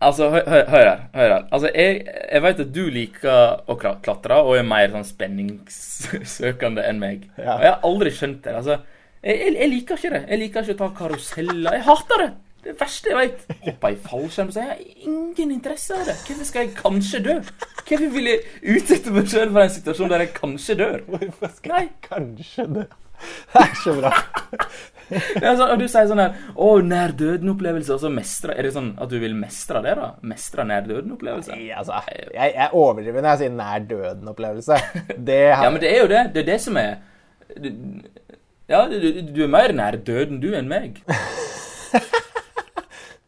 Altså, hør, her. Hør her. Altså, jeg, jeg vet at du liker å klatre og er mer sånn spenningssøkende enn meg. Ja. Og jeg har aldri skjønt det. Altså, jeg, jeg, jeg liker ikke det. Jeg liker ikke å ta karuseller. Jeg hater det. Det verste jeg vet. Hoppe i fallskjerm. Så jeg har ingen interesse av det. Hvorfor skal jeg kanskje dø? Hvorfor vil jeg utsette meg selv for en situasjon der jeg kanskje dør? Hvorfor skal Nei. jeg kanskje dø? Det er så bra. Sånn, og du sier sånn her Å, nær døden-opplevelse, og så mestre Er det sånn at du vil mestre det, da? Mestre nær døden-opplevelse? Altså, jeg, jeg overdriver når jeg sier nær døden-opplevelse. Det har Ja, men det er jo det. Det er det som er Ja, du, du er mer nær døden du enn meg.